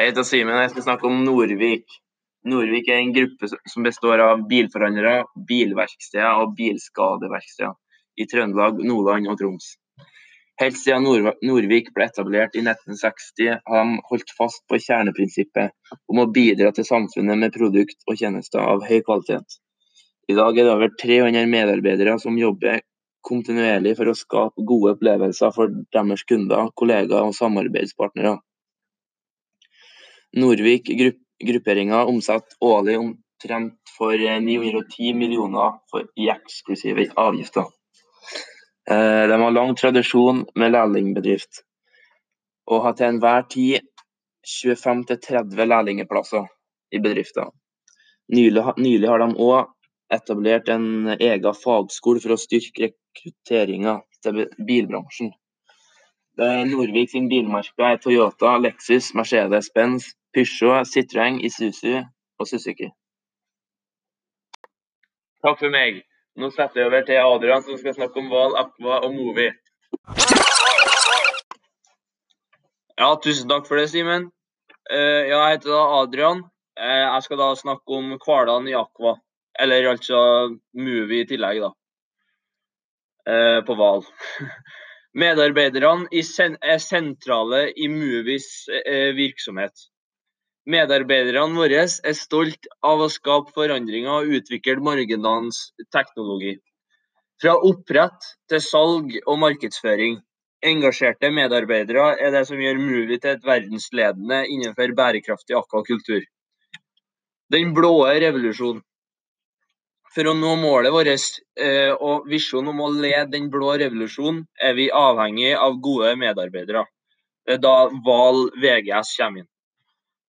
Jeg heter Simen jeg skal snakke om Nordvik. Nordvik er en gruppe som består av bilforhandlere, bilverksteder og bilskadeverksteder i Trøndelag, Nordland og Troms. Helt siden Nordvik ble etablert i 1960, har de holdt fast på kjerneprinsippet om å bidra til samfunnet med produkt og tjenester av høy kvalitet. I dag er det over 300 medarbeidere som jobber kontinuerlig for å skape gode opplevelser for deres kunder, kollegaer og samarbeidspartnere. Norvik grupperinga omsetter årlig omtrent for 910 millioner i eksklusive avgifter. Eh, de har lang tradisjon med lærlingbedrift, og har til enhver tid 25-30 lærlingplasser i bedriften. Nylig, nylig har de òg etablert en egen fagskole for å styrke rekrutteringa til bilbransjen. Norvik sin bilmerke er Toyota, Lexus, Mercedes-Benz, Peugeot, Citroën, Isuzu og Suzuki. Takk for meg. Nå setter jeg over til Adrian, som skal snakke om Val, Aqua og Movi. Ja, tusen takk for det, Simen. Uh, jeg heter da Adrian. Uh, jeg skal da snakke om hvalene i Aqua. Eller altså Movi i tillegg, da. Uh, på Val. Medarbeiderne er sentrale i Movies virksomhet. Medarbeiderne våre er stolt av å skape forandringer og utvikle morgendagens teknologi. Fra opprett til salg og markedsføring. Engasjerte medarbeidere er det som gjør Movi til et verdensledende innenfor bærekraftig akvakultur. Den blå revolusjonen. For å nå målet vårt eh, og visjonen om å lede den blå revolusjonen, er vi avhengig av gode medarbeidere. Det er da Val VGS kommer inn.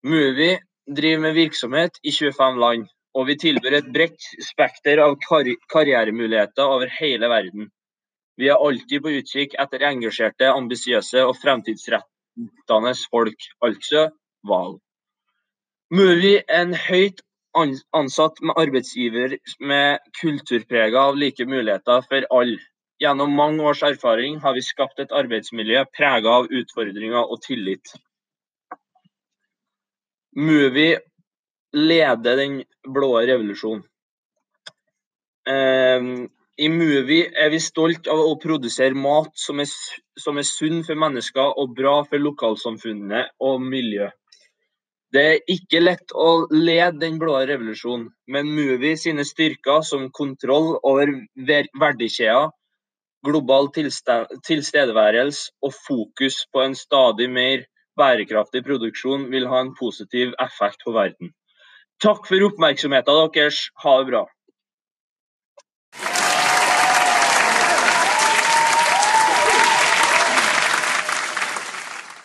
Movi driver med virksomhet i 25 land, og vi tilbyr et bredt spekter av kar karrieremuligheter over hele verden. Vi er alltid på utkikk etter engasjerte, ambisiøse og fremtidsrettende folk, altså Val. Movi er en høyt ansatt med arbeidsgiver med kulturprega av like muligheter for alle. Gjennom mange års erfaring har vi skapt et arbeidsmiljø prega av utfordringer og tillit. Movie leder den blå revolusjonen. Um, I Movie er vi stolt av å produsere mat som er, som er sunn for mennesker og bra for lokalsamfunnet og miljø. Det er ikke lett å lede den blå revolusjonen, men Movie sine styrker som kontroll over verdikjeder, global tilstedeværelse og fokus på en stadig mer bærekraftig produksjon vil ha en positiv effekt på verden. Takk for oppmerksomheten deres. Ha det bra.